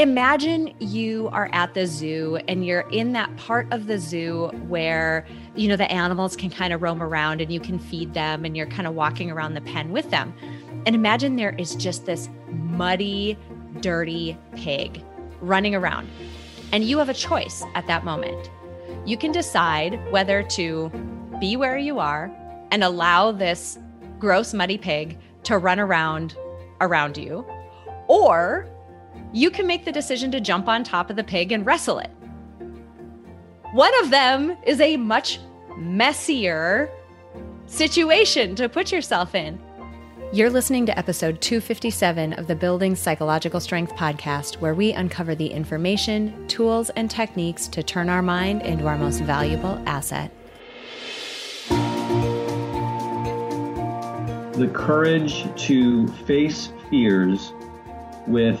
imagine you are at the zoo and you're in that part of the zoo where you know the animals can kind of roam around and you can feed them and you're kind of walking around the pen with them. And imagine there is just this muddy dirty pig running around and you have a choice at that moment. You can decide whether to be where you are and allow this gross muddy pig to run around around you or you can make the decision to jump on top of the pig and wrestle it. One of them is a much messier situation to put yourself in. You're listening to episode 257 of the Building Psychological Strength podcast, where we uncover the information, tools, and techniques to turn our mind into our most valuable asset. The courage to face fears with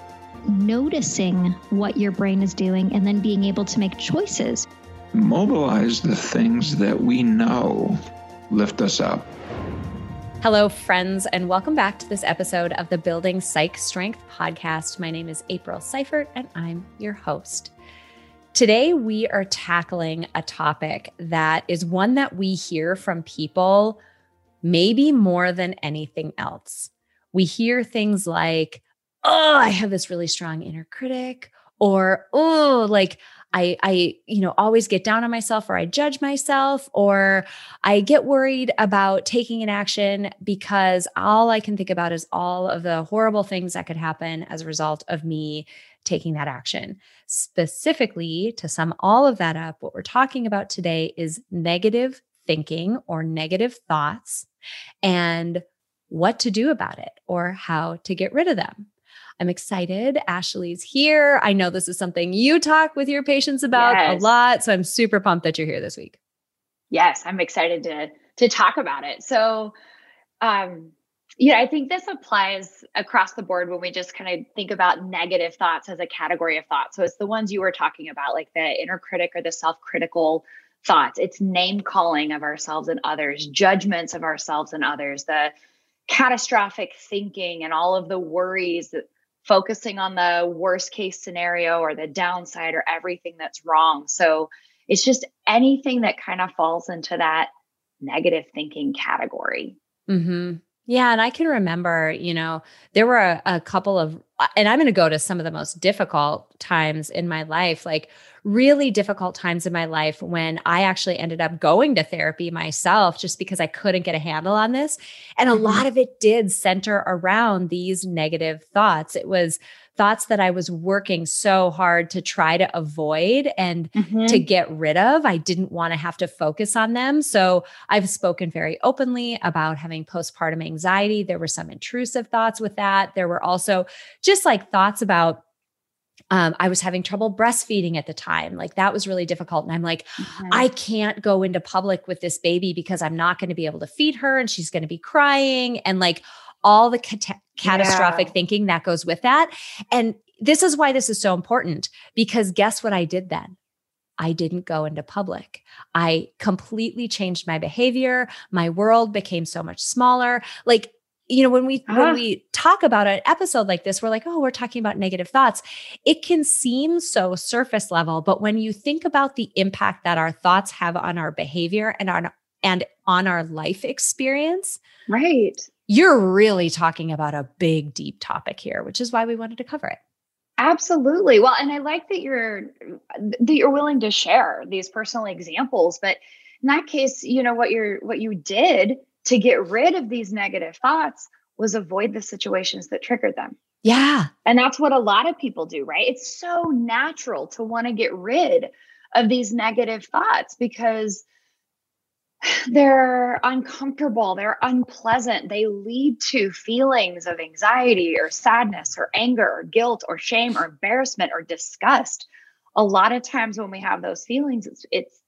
noticing what your brain is doing and then being able to make choices. Mobilize the things that we know lift us up. Hello, friends, and welcome back to this episode of the Building Psych Strength podcast. My name is April Seifert, and I'm your host. Today, we are tackling a topic that is one that we hear from people maybe more than anything else. We hear things like, oh, I have this really strong inner critic, or oh, like I I you know always get down on myself or I judge myself or I get worried about taking an action because all I can think about is all of the horrible things that could happen as a result of me taking that action. Specifically, to sum all of that up, what we're talking about today is negative thinking or negative thoughts and what to do about it or how to get rid of them. I'm excited. Ashley's here. I know this is something you talk with your patients about yes. a lot. So I'm super pumped that you're here this week. Yes, I'm excited to to talk about it. So um yeah, I think this applies across the board when we just kind of think about negative thoughts as a category of thoughts. So it's the ones you were talking about, like the inner critic or the self critical thoughts. It's name calling of ourselves and others, judgments of ourselves and others, the catastrophic thinking and all of the worries that focusing on the worst case scenario or the downside or everything that's wrong. So it's just anything that kind of falls into that negative thinking category. Mm-hmm. Yeah. And I can remember, you know, there were a, a couple of, and I'm going to go to some of the most difficult times in my life, like really difficult times in my life when I actually ended up going to therapy myself just because I couldn't get a handle on this. And a lot mm-hmm. of it did center around these negative thoughts. It was thoughts that I was working so hard to try to avoid and mm-hmm. to get rid of. I didn't want to have to focus on them. So I've spoken very openly about having postpartum anxiety. There were some intrusive thoughts with that. There were also just like thoughts about um, I was having trouble breastfeeding at the time. Like that was really difficult. And I'm like, mm-hmm. I can't go into public with this baby because I'm not going to be able to feed her and she's going to be crying. And like all the cat- catastrophic yeah. thinking that goes with that. And this is why this is so important because guess what I did then? I didn't go into public. I completely changed my behavior. My world became so much smaller. Like, you know, when we uh-huh. when we talk about an episode like this, we're like, oh, we're talking about negative thoughts. It can seem so surface level, but when you think about the impact that our thoughts have on our behavior and on and on our life experience, right? You're really talking about a big, deep topic here, which is why we wanted to cover it. Absolutely. Well, and I like that you're that you're willing to share these personal examples, but in that case, you know what you're what you did to get rid of these negative thoughts was avoid the situations that triggered them. Yeah. And that's what a lot of people do, right? It's so natural to want to get rid of these negative thoughts because they're uncomfortable, they're unpleasant, they lead to feelings of anxiety or sadness or anger or guilt or shame or embarrassment or disgust. A lot of times when we have those feelings, it's, it's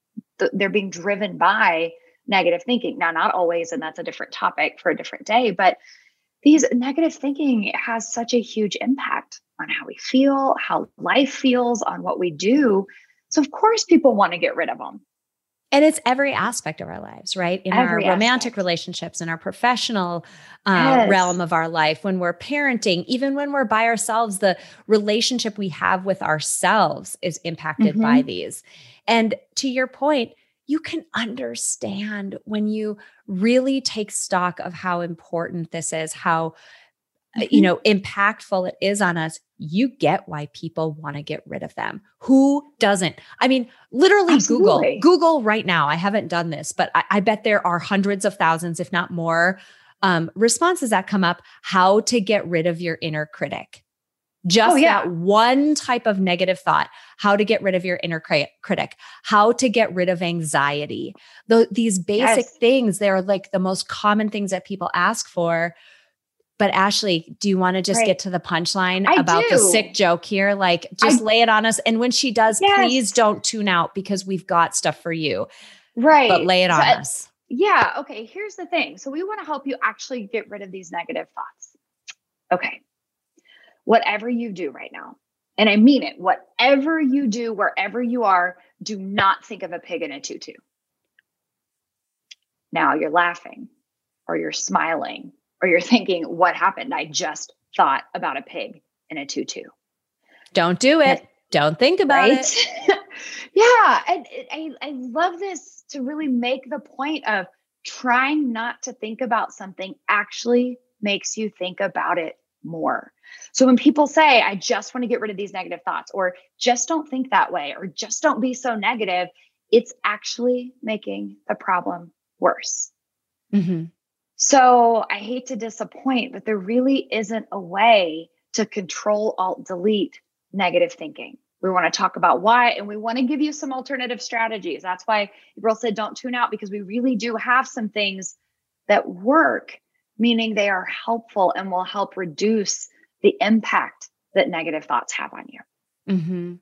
they're being driven by negative thinking. Now, not always, and that's a different topic for a different day, but these negative thinking has such a huge impact on how we feel, how life feels, on what we do. So, of course, people want to get rid of them. And it's every aspect of our lives, right? In every our romantic aspect. relationships, in our professional uh, yes. realm of our life, when we're parenting, even when we're by ourselves, the relationship we have with ourselves is impacted mm-hmm. by these. And to your point, you can understand when you really take stock of how important this is, how uh, you mm-hmm. know impactful it is on us you get why people want to get rid of them who doesn't i mean literally Absolutely. google google right now i haven't done this but I, I, bet there are hundreds of thousands if not more um, responses that come up how to get rid of your inner critic just oh, yeah. that one type of negative thought how to get rid of your inner critic how to get rid of anxiety the, these basic yes. things they're like the most common things that people ask for but Ashley, do you want to just right. get to the punchline I about do. the sick joke here? Like, just I, lay it on us. And when she does, yes. please don't tune out because we've got stuff for you. Right. But lay it on us. Yeah. Okay. Here's the thing. So, we want to help you actually get rid of these negative thoughts. Okay. Whatever you do right now, and I mean it, whatever you do, wherever you are, do not think of a pig in a tutu. Now you're laughing or you're smiling or you're thinking, what happened? I just thought about a pig in a tutu. Don't do it. And, Don't think about right? it. yeah. And I, I love this to really make the point of trying not to think about something actually makes you think about it more. So when people say, I just want to get rid of these negative thoughts, or just don't think that way, or just don't be so negative, it's actually making the problem worse. Mm-hmm. So I hate to disappoint, but there really isn't a way to control, alt, delete negative thinking. We want to talk about why, and we want to give you some alternative strategies. That's why April said don't tune out because we really do have some things that work, meaning they are helpful and will help reduce the impact that negative thoughts have on you. Mm-hmm.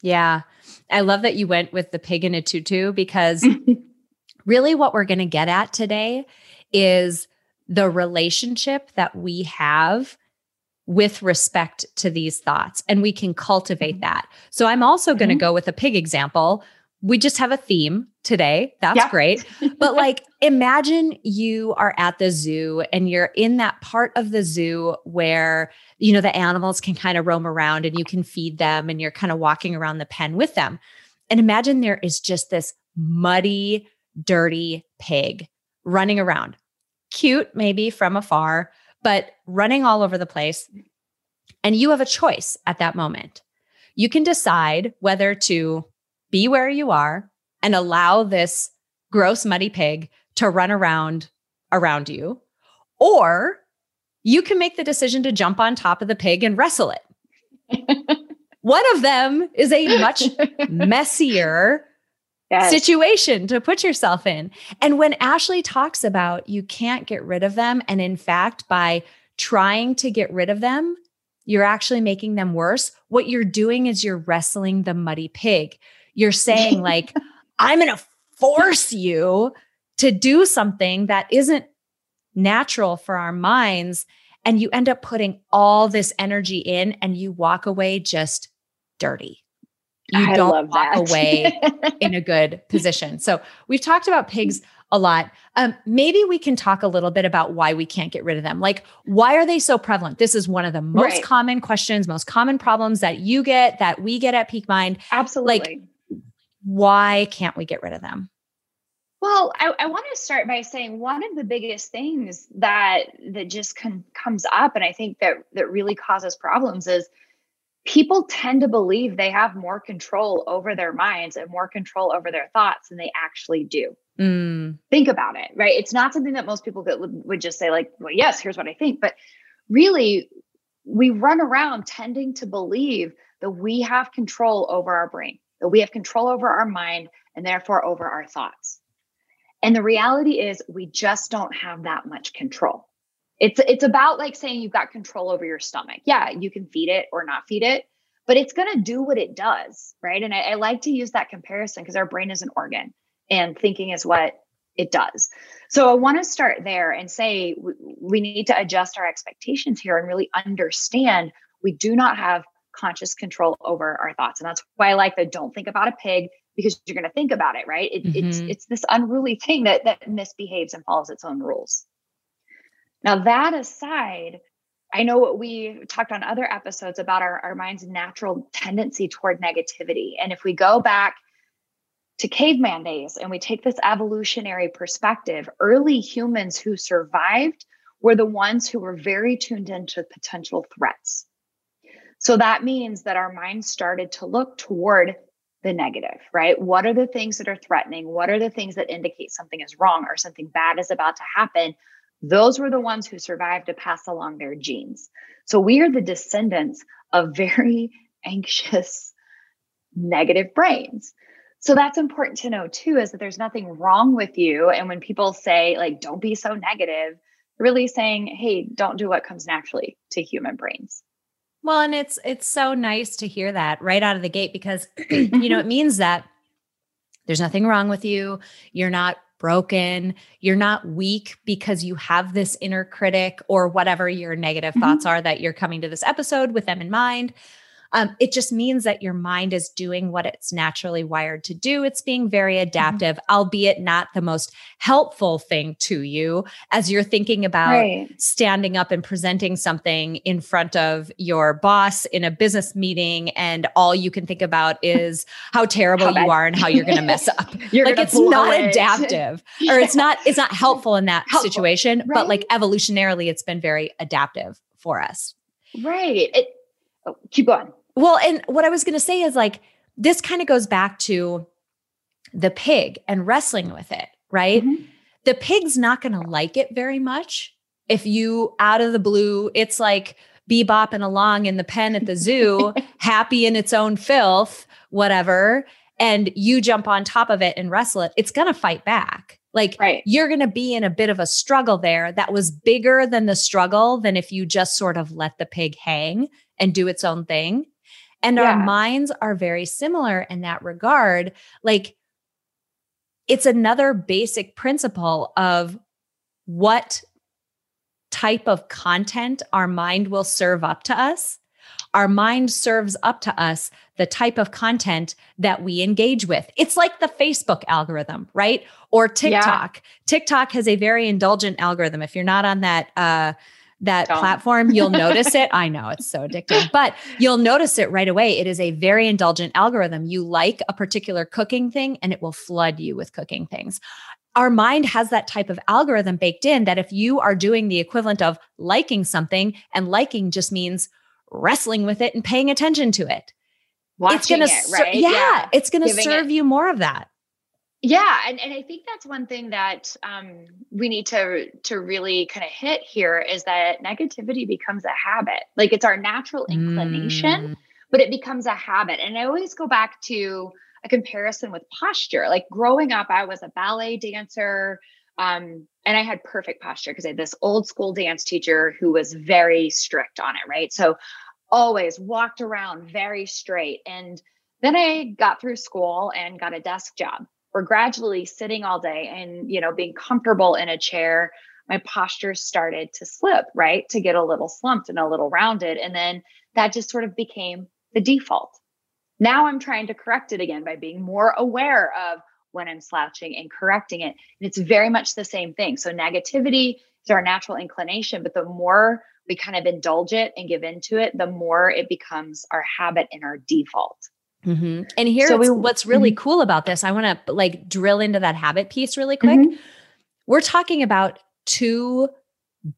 Yeah. I love that you went with the pig in a tutu because really what we're going to get at today is the relationship that we have with respect to these thoughts and we can cultivate mm-hmm. that. So I'm also going to mm-hmm. go with a pig example. We just have a theme today. That's yeah. great. But like imagine you are at the zoo and you're in that part of the zoo where you know the animals can kind of roam around and you can feed them and you're kind of walking around the pen with them. And imagine there is just this muddy, dirty pig running around. Cute, maybe from afar, but running all over the place. And you have a choice at that moment. You can decide whether to be where you are and allow this gross, muddy pig to run around around you, or you can make the decision to jump on top of the pig and wrestle it. One of them is a much messier yes. situation to put yourself in. And when Ashley talks about you can't get rid of them, and in fact, by trying to get rid of them, you're actually making them worse. What you're doing is you're wrestling the muddy pig. You're saying, like, I'm going to force you to do something that isn't natural for our minds. And you end up putting all this energy in and you walk away just dirty you I don't walk that. away in a good position. So we've talked about pigs a lot. Um, maybe we can talk a little bit about why we can't get rid of them. Like, why are they so prevalent? This is one of the most right. common questions, most common problems that you get, that we get at Peak Mind. Absolutely. Like, why can't we get rid of them? Well, I, I want to start by saying one of the biggest things that that just con- comes up, and I think that that really causes problems is people tend to believe they have more control over their minds and more control over their thoughts than they actually do. Mm. Think about it, right? It's not something that most people could, would just say, like, well, yes, here's what I think. But really, we run around tending to believe that we have control over our brain, that we have control over our mind, and therefore over our thoughts. And the reality is we just don't have that much control. It's it's about like saying you've got control over your stomach. Yeah, you can feed it or not feed it, but it's going to do what it does, right? And I, I like to use that comparison because our brain is an organ and thinking is what it does. So I want to start there and say we, we need to adjust our expectations here and really understand we do not have conscious control over our thoughts. And that's why I like the don't think about a pig because you're going to think about it, right? It, mm-hmm. It's it's this unruly thing that that misbehaves and follows its own rules. Now that aside, I know what we talked on other episodes about our, our mind's natural tendency toward negativity. And if we go back to caveman days and we take this evolutionary perspective, early humans who survived were the ones who were very tuned into potential threats. So that means that our minds started to look toward the negative, right? What are the things that are threatening? What are the things that indicate something is wrong or something bad is about to happen? Those were the ones who survived to pass along their genes. So we are the descendants of very anxious, negative brains. So that's important to know too is that there's nothing wrong with you. And when people say, like, don't be so negative, really saying, hey, don't do what comes naturally to human brains. Well, and it's it's so nice to hear that right out of the gate because you know it means that there's nothing wrong with you. You're not broken. You're not weak because you have this inner critic or whatever your negative mm-hmm. thoughts are that you're coming to this episode with them in mind. Um, it just means that your mind is doing what it's naturally wired to do. It's being very mm-hmm. adaptive, mm-hmm. albeit not the most helpful thing to you as you're thinking about right. standing up and presenting something in front of your boss in a business meeting. And all you can think about is how terrible how you are and how you're going to mess up. you're like it's not it. adaptive yeah. or it's not, it's not helpful in that helpful. situation, right? but like evolutionarily, it's been very adaptive for us. Right. It, oh, keep going. Well, and what I was going to say is like, this kind of goes back to the pig and wrestling with it, right? Mm-hmm. The pig's not going to like it very much if you out of the blue, it's like bebopping along in the pen at the zoo, happy in its own filth, whatever, and you jump on top of it and wrestle it, it's going to fight back. Like right. you're going to be in a bit of a struggle there that was bigger than the struggle than if you just sort of let the pig hang and do its own thing. And yeah. our minds are very similar in that regard. Like it's another basic principle of what type of content our mind will serve up to us. Our mind serves up to us the type of content that we engage with. It's like the Facebook algorithm, right? Or TikTok. Yeah. TikTok has a very indulgent algorithm. If you're not on that, uh, that Don't. platform, you'll notice it. I know it's so addictive, but you'll notice it right away. It is a very indulgent algorithm. You like a particular cooking thing and it will flood you with cooking things. Our mind has that type of algorithm baked in that if you are doing the equivalent of liking something, and liking just means wrestling with it and paying attention to it. Watching it's gonna it, right? yeah, yeah, it's gonna Giving serve it. you more of that yeah and, and i think that's one thing that um, we need to to really kind of hit here is that negativity becomes a habit. Like it's our natural inclination mm. but it becomes a habit. And i always go back to a comparison with posture. Like growing up i was a ballet dancer um, and i had perfect posture because i had this old school dance teacher who was very strict on it right? So always walked around very straight. And then i got through school and got a desk job or gradually sitting all day and you know being comfortable in a chair my posture started to slip right to get a little slumped and a little rounded and then that just sort of became the default. Now i'm trying to correct it again by being more aware of when i'm slouching and correcting it and it's very much the same thing. So negativity is our natural inclination but the more we kind of indulge it and give into it the more it becomes our habit and our default Mm-hmm. And here's so we, what's really mm-hmm. cool about this. I want to like drill into that habit piece really quick. Mm-hmm. We're talking about two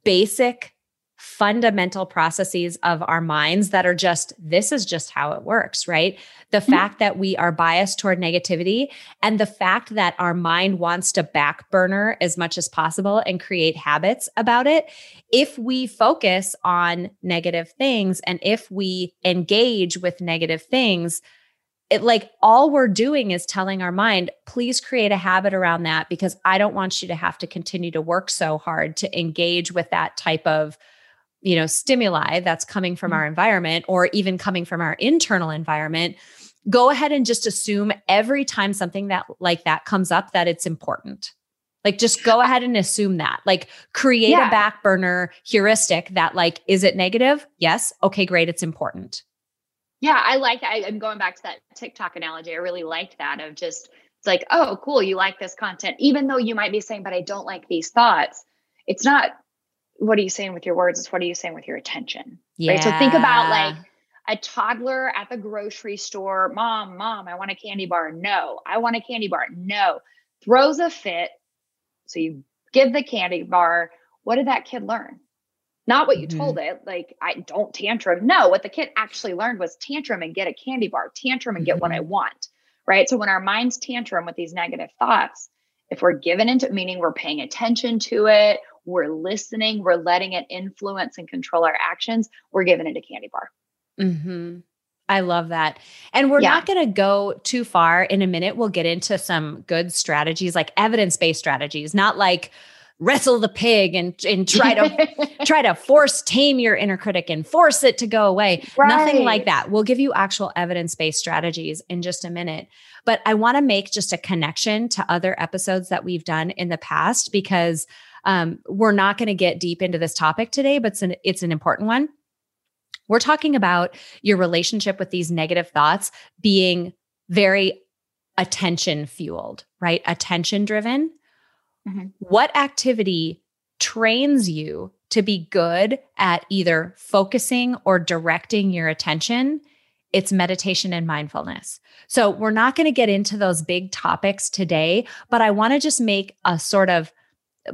basic fundamental processes of our minds that are just this is just how it works, right? The mm-hmm. fact that we are biased toward negativity and the fact that our mind wants to back burner as much as possible and create habits about it. If we focus on negative things and if we engage with negative things, it like all we're doing is telling our mind, please create a habit around that because I don't want you to have to continue to work so hard to engage with that type of you know stimuli that's coming from mm-hmm. our environment or even coming from our internal environment. Go ahead and just assume every time something that like that comes up that it's important. Like just go ahead and assume that. Like create yeah. a back burner heuristic that like is it negative? Yes. Okay great. It's important yeah i like I, i'm going back to that tiktok analogy i really liked that of just it's like oh cool you like this content even though you might be saying but i don't like these thoughts it's not what are you saying with your words? It's what are you saying with your attention? Yeah. right? So think about like a toddler at the grocery store mom mom i want a candy bar. No i want a candy bar. No throws a fit so you give the candy bar what did that kid learn not what you mm-hmm. told it like i don't tantrum no what the kid actually learned was tantrum and get a candy bar tantrum and get mm-hmm. what i mm-hmm. want right so when our minds tantrum with these negative thoughts if we're given into meaning we're paying attention to it we're listening, we're letting it influence and control our actions, we're given into candy bar. Mm-hmm. I love that. And we're yeah. not going to go too far. In a minute, we'll get into some good strategies, like evidence based strategies, not like, wrestle the pig and and try to try to force tame your inner critic and force it to go away. Right. Nothing like that. We'll give you actual evidence-based strategies in just a minute. But I want to make just a connection to other episodes that we've done in the past because um, we're not going to get deep into this topic today, but it's an, it's an important one. We're talking about your relationship with these negative thoughts being very attention fueled, right? Attention driven. Mm-hmm. What activity trains you to be good at either focusing or directing your attention? It's meditation and mindfulness. So, we're not going to get into those big topics today, but I want to just make a sort of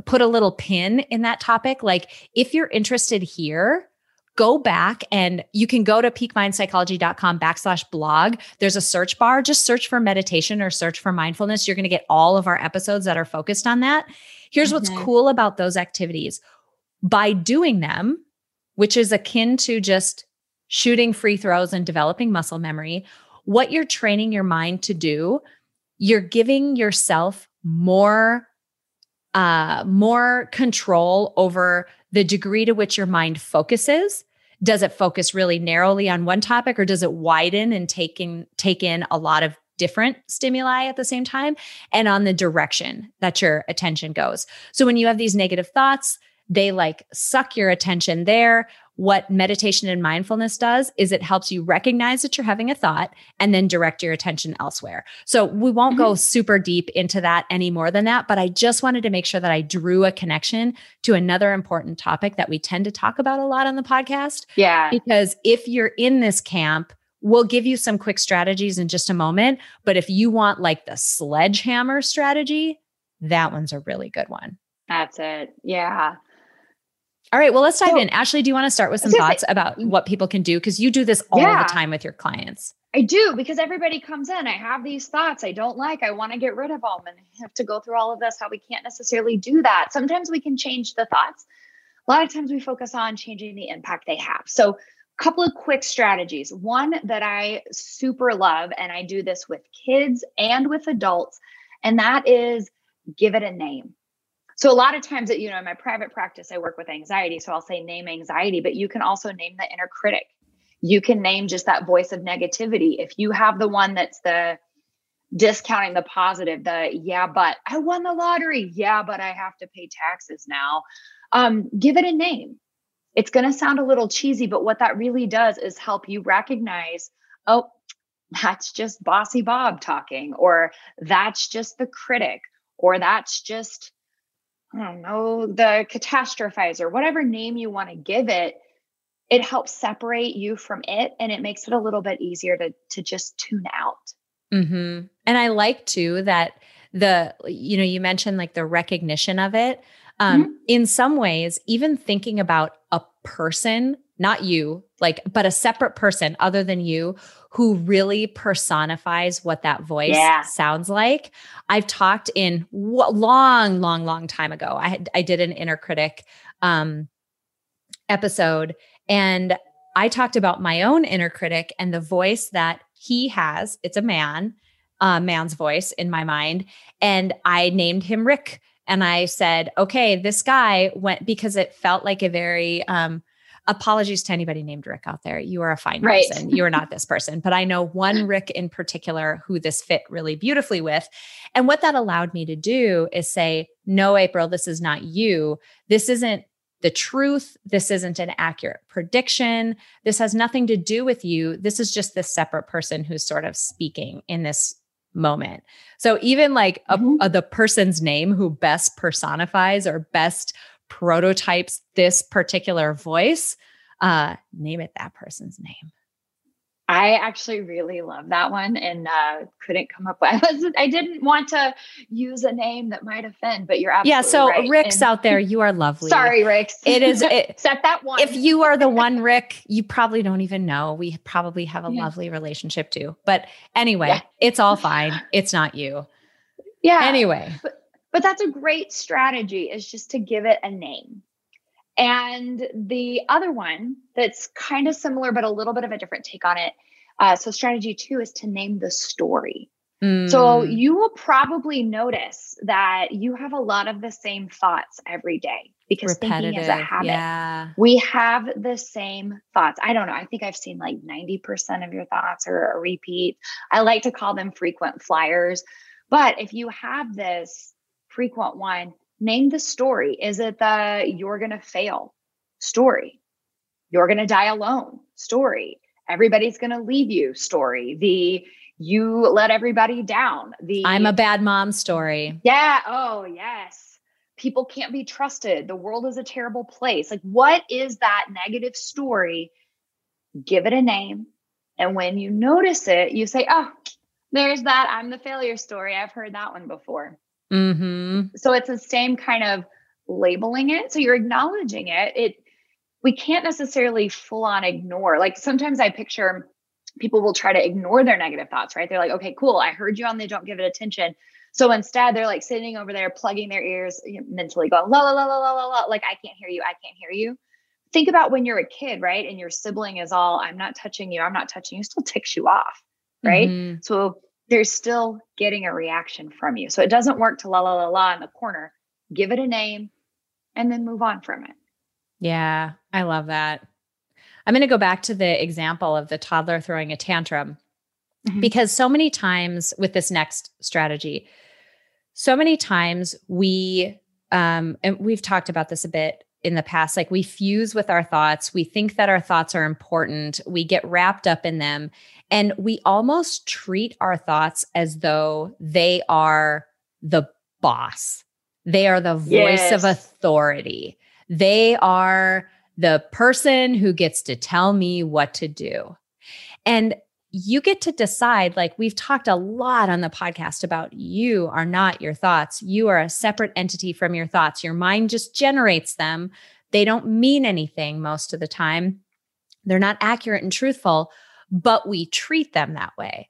put a little pin in that topic. Like if you're interested here, go back and you can go to peakmindpsychology.com backslash blog. There's a search bar. Just search for meditation or search for mindfulness. You're going to get all of our episodes that are focused on that. Here's what's cool about those activities. By doing them, which is akin to just shooting free throws and developing muscle memory, what you're training your mind to do, you're giving yourself more uh, more control over the degree to which your mind focuses. Does it focus really narrowly on one topic or does it widen and take in, take in a lot of different stimuli at the same time and on the direction that your attention goes. So when you have these negative thoughts, they like suck your attention there what meditation and mindfulness does is it helps you recognize that you're having a thought and then direct your attention elsewhere. So we won't mm-hmm. go super deep into that any more than that, but I just wanted to make sure that I drew a connection to another important topic that we tend to talk about a lot on the podcast. Yeah. Because if you're in this camp, we'll give you some quick strategies in just a moment, but if you want like the sledgehammer strategy, that one's a really good one. That's it. Yeah. All right. Well, let's dive so, in. Ashley, do you want to start with some thoughts about what people can do? Because you do this all yeah, the time with your clients. I do because everybody comes in. I have these thoughts I don't like. I want to get rid of them and I have to go through all of this. How we can't necessarily do that. Sometimes we can change the thoughts. A lot of times we focus on changing the impact they have. So, a couple of quick strategies. One that I super love, and I do this with kids and with adults, and that is give it a name. So a lot of times that you know in my private practice I work with anxiety so I'll say name anxiety but you can also name the inner critic. You can name just that voice of negativity. If you have the one that's the discounting the positive, the yeah, but I won the lottery. Yeah, but I have to pay taxes now. Um, give it a name. It's going to sound a little cheesy, but what that really does is help you recognize, oh, that's just bossy Bob talking, or that's just the critic, or that's just I don't know, the catastrophizer, whatever name you want to give it, it helps separate you from it and it makes it a little bit easier to to just tune out. Mm-hmm. And I like too that the you know you mentioned like the recognition of it um mm-hmm. in some ways even thinking about a person not you like but a separate person other than you who really personifies what that voice yeah. sounds like. I've talked in w- long, long, long time ago. I had, I did an inner critic um, episode, and I talked about my own inner critic and the voice that he has. It's a man, a man's voice in my mind. And I named him Rick. And I said, okay, this guy went because it felt like a very, um, apologies to anybody named Rick out there. You are a fine Right. person. You are not this person. But I know one Rick in particular who this fit really beautifully with. And what that allowed me to do is say, no, April, this is not you. This isn't the truth. This isn't an accurate prediction. This has nothing to do with you. This is just this separate person who's sort of speaking in this moment. So even like a, Mhm. a- the person's name who best personifies or best prototypes this particular voice, uh, name it that person's name. I actually really love that one and uh, couldn't come up with. I wasn't. I didn't want to use a name that might offend, but you're absolutely yeah. So right. Rick's And- out there. You are lovely. Sorry, Rick. It is. It, set that one. if you are the one Rick, you probably don't even know. We probably have a Yeah. lovely relationship too. But anyway, Yeah. it's all fine. It's not you. yeah. Anyway, but that's a great strategy is just to give it a name. And the other one that's kind of similar, but a little bit of a different take on it. Uh, so, strategy two is to name the story. So, mm, you will probably notice that you have a lot of the same thoughts every day because thinking is a habit. Yeah. We have the same thoughts. I don't know. I think I've seen like 90% of your thoughts are a repeat. I like to call them frequent flyers. But if you have this frequent one, name the story. Is it the you're going to fail story? You're going to die alone story. Everybody's going to leave you story. The you let everybody down. The I'm a bad mom story. yeah. Oh, yes. People can't be trusted. The world is a terrible place. Like, what is that negative story? Give it a name. And when you notice it, you say, oh, there's that. I'm the failure story. I've heard that one before. Hmm So it's the same kind of labeling it. So you're acknowledging it. It we can't necessarily full on ignore. Like sometimes I picture people will try to ignore their negative thoughts, right? They're like, okay, cool. I heard you on the don't give it attention. So instead, they're like sitting over there, plugging their ears, you know, mentally going, la, la, la, la, la, la, la, like, I can't hear you. I can't hear you. Think about when you're a kid, right? And your sibling is all, I'm not touching you. I'm not touching you, still ticks you off, right? Mhm. So they're still getting a reaction from you. So it doesn't work to la, la, la, la in the corner. Give it a name and then move on from it. Yeah, I love that. I'm going to go back to the example of the toddler throwing a tantrum Mhm. because so many times with this next strategy, so many times we, um, and we've talked about this a bit in the past, like we fuse with our thoughts. We think that our thoughts are important. We get wrapped up in them and we almost treat our thoughts as though they are the boss. They are the voice of authority. They are the person who gets to tell me what to do. And you get to decide like we've talked a lot on the podcast about you are not your thoughts. You are a separate entity from your thoughts. Your mind just generates them. They don't mean anything most of the time. They're not accurate and truthful, but we treat them that way.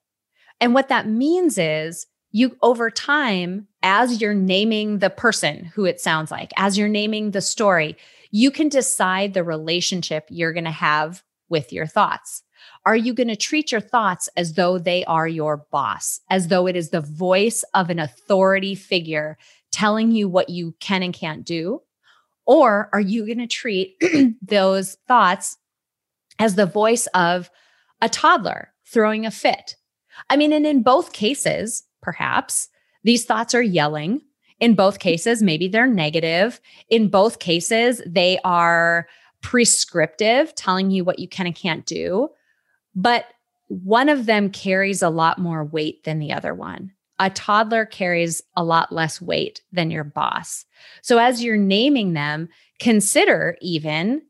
And what that means is you over time as you're naming the person who it sounds like, as you're naming the story, you can decide the relationship you're going to have with your thoughts. Are you going to treat your thoughts as though they are your boss, as though it is the voice of an authority figure telling you what you can and can't do? Or are you going to treat those thoughts as the voice of a toddler throwing a fit? I mean, and in both cases, perhaps these thoughts are yelling. In both cases, maybe they're negative. In both cases, they are prescriptive, telling you what you can and can't do. But one of them carries a lot more weight than the other one. A toddler carries a lot less weight than your boss. So as you're naming them, consider even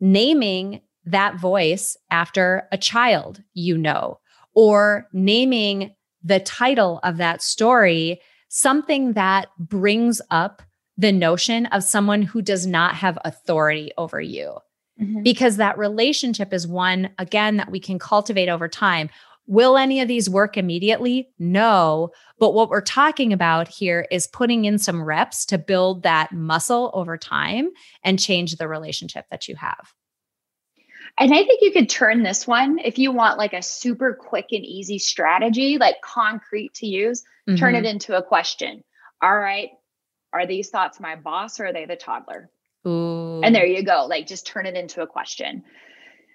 naming that voice after a child you know, or naming the title of that story something that brings up the notion of someone who does not have authority over you because that relationship is one, again, that we can cultivate over time. Will any of these work immediately? No. But what we're talking about here is putting in some reps to build that muscle over time and change the relationship that you have. And I think you could turn this one if you want like a super quick and easy strategy, like concrete to use, mm-hmm. turn it into a question. All right, are these thoughts my boss or are they the toddler? And there you go. Like just turn it into a question.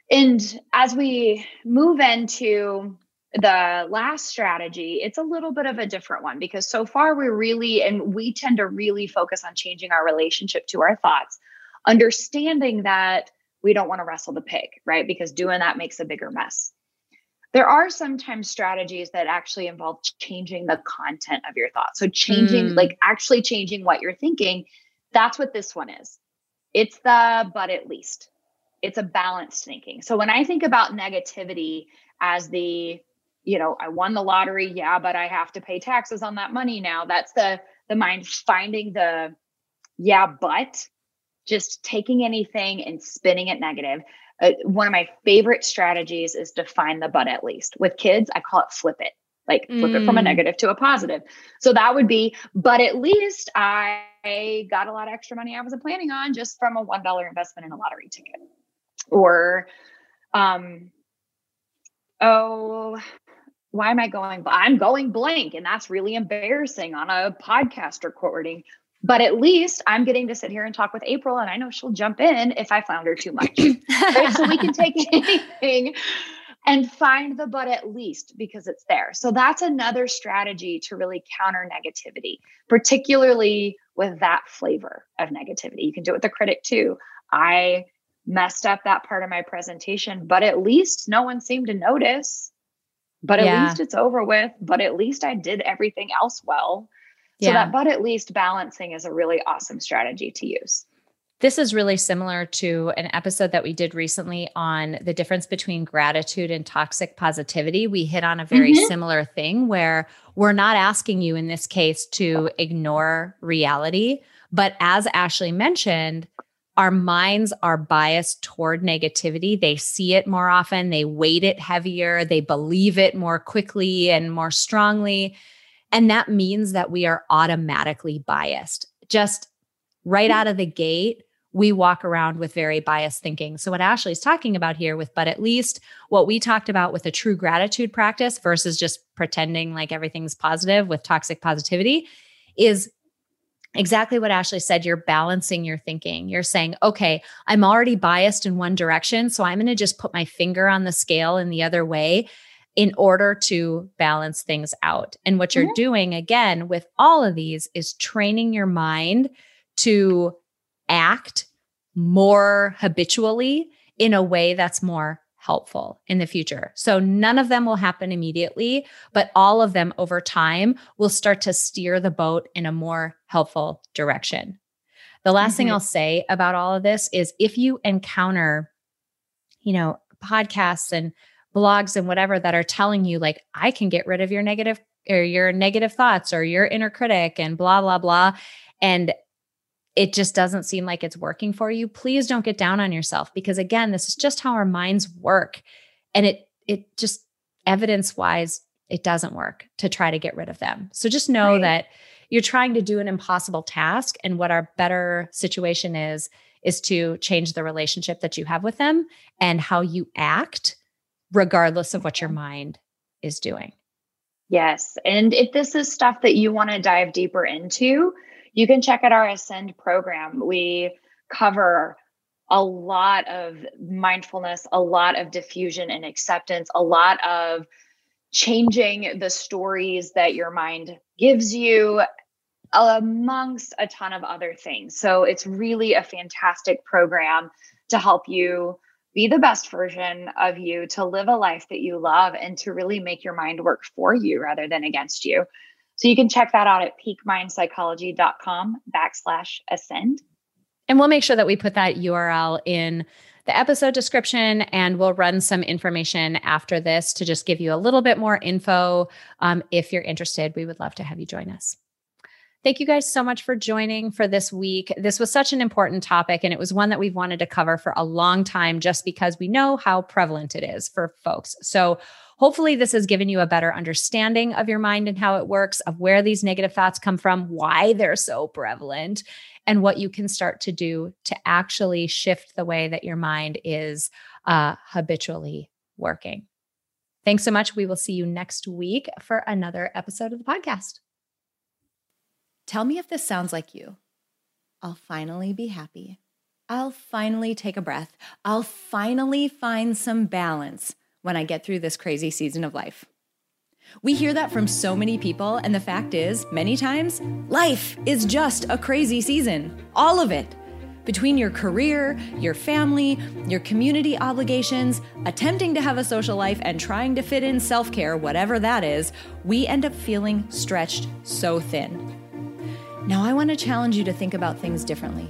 And as we move into the last strategy, it's a little bit of a different one because so far we're really, and we tend to really focus on changing our relationship to our thoughts, understanding that we don't want to wrestle the pig, right? Because doing that makes a bigger mess. There are sometimes strategies that actually involve changing the content of your thoughts. So, changing, mm. like actually changing what you're thinking. That's what this one is. It's the but at least. It's a balanced thinking. So, when I think about negativity as the, you know, I won the lottery, yeah, but I have to pay taxes on that money now. That's the the mind finding the yeah, but just taking anything and spinning it negative. Uh, one of my favorite strategies is to find the but at least. With kids, I call it flip it, like flip mm. it from a mm. negative to a positive. So that would be, but at least I got a lot of extra money I wasn't planning on just from a $1 investment in a lottery ticket. Or, um, oh, why am I going? I'm going blank, and that's really embarrassing on a podcast recording. But at least I'm getting to sit here and talk with April, and I know she'll jump in if I flounder too much. right? So we can take anything and find the but at least because it's there. So that's another strategy to really counter negativity, particularly with that flavor of negativity. You can do it with the critic too. I messed up that part of my presentation, but at least no one seemed to notice. But at yeah. least it's over with. But at least I did everything else well. So yeah. that but at least balancing is a really awesome strategy to use. This is really similar to an episode that we did recently on the difference between gratitude and toxic positivity. We hit on a very mm-hmm. similar thing where we're not asking you in this case to ignore reality. But as Ashley mentioned, our minds are biased toward negativity. They see it more often, they weight it heavier, they believe it more quickly and more strongly. And that means that we are automatically biased. Just right out of the gate, we walk around with very biased thinking. So, what Ashley's talking about here with, but at least what we talked about with a true gratitude practice versus just pretending like everything's positive with toxic positivity is exactly what Ashley said. You're balancing your thinking. You're saying, okay, I'm already biased in one direction. So, I'm going to just put my finger on the scale in the other way in order to balance things out. And what you're mm-hmm. doing again with all of these is training your mind to act more habitually in a way that's more helpful in the future. So none of them will happen immediately, but all of them over time will start to steer the boat in a more helpful direction. The last mm-hmm. thing I'll say about all of this is if you encounter, you know, podcasts and blogs and whatever that are telling you like I can get rid of your negative or your negative thoughts or your inner critic and blah blah blah and it just doesn't seem like it's working for you please don't get down on yourself because again this is just how our minds work and it it just evidence wise it doesn't work to try to get rid of them so just know right. that you're trying to do an impossible task and what our better situation is is to change the relationship that you have with them and how you act regardless of what your mind is doing. Yes. And if this is stuff that you want to dive deeper into, you can check out our Ascend program. We cover a lot of mindfulness, a lot of diffusion and acceptance, a lot of changing the stories that your mind gives you, amongst a ton of other things. So it's really a fantastic program to help you be the best version of you, to live a life that you love, and to really make your mind work for you rather than against you. So you can check that out at peakmindpsychology.com backslash ascend. And we'll make sure that we put that URL in the episode description and we'll run some information after this to just give you a little bit more info. Um, if you're interested, we would love to have you join us. Thank you guys so much for joining for this week. This was such an important topic, and it was one that we've wanted to cover for a long time just because we know how prevalent it is for folks. So, hopefully, this has given you a better understanding of your mind and how it works, of where these negative thoughts come from, why they're so prevalent, and what you can start to do to actually shift the way that your mind is uh, habitually working. Thanks so much. We will see you next week for another episode of the podcast. Tell me if this sounds like you. I'll finally be happy. I'll finally take a breath. I'll finally find some balance when I get through this crazy season of life. We hear that from so many people, and the fact is, many times, life is just a crazy season. All of it. Between your career, your family, your community obligations, attempting to have a social life, and trying to fit in self care, whatever that is, we end up feeling stretched so thin. Now, I want to challenge you to think about things differently.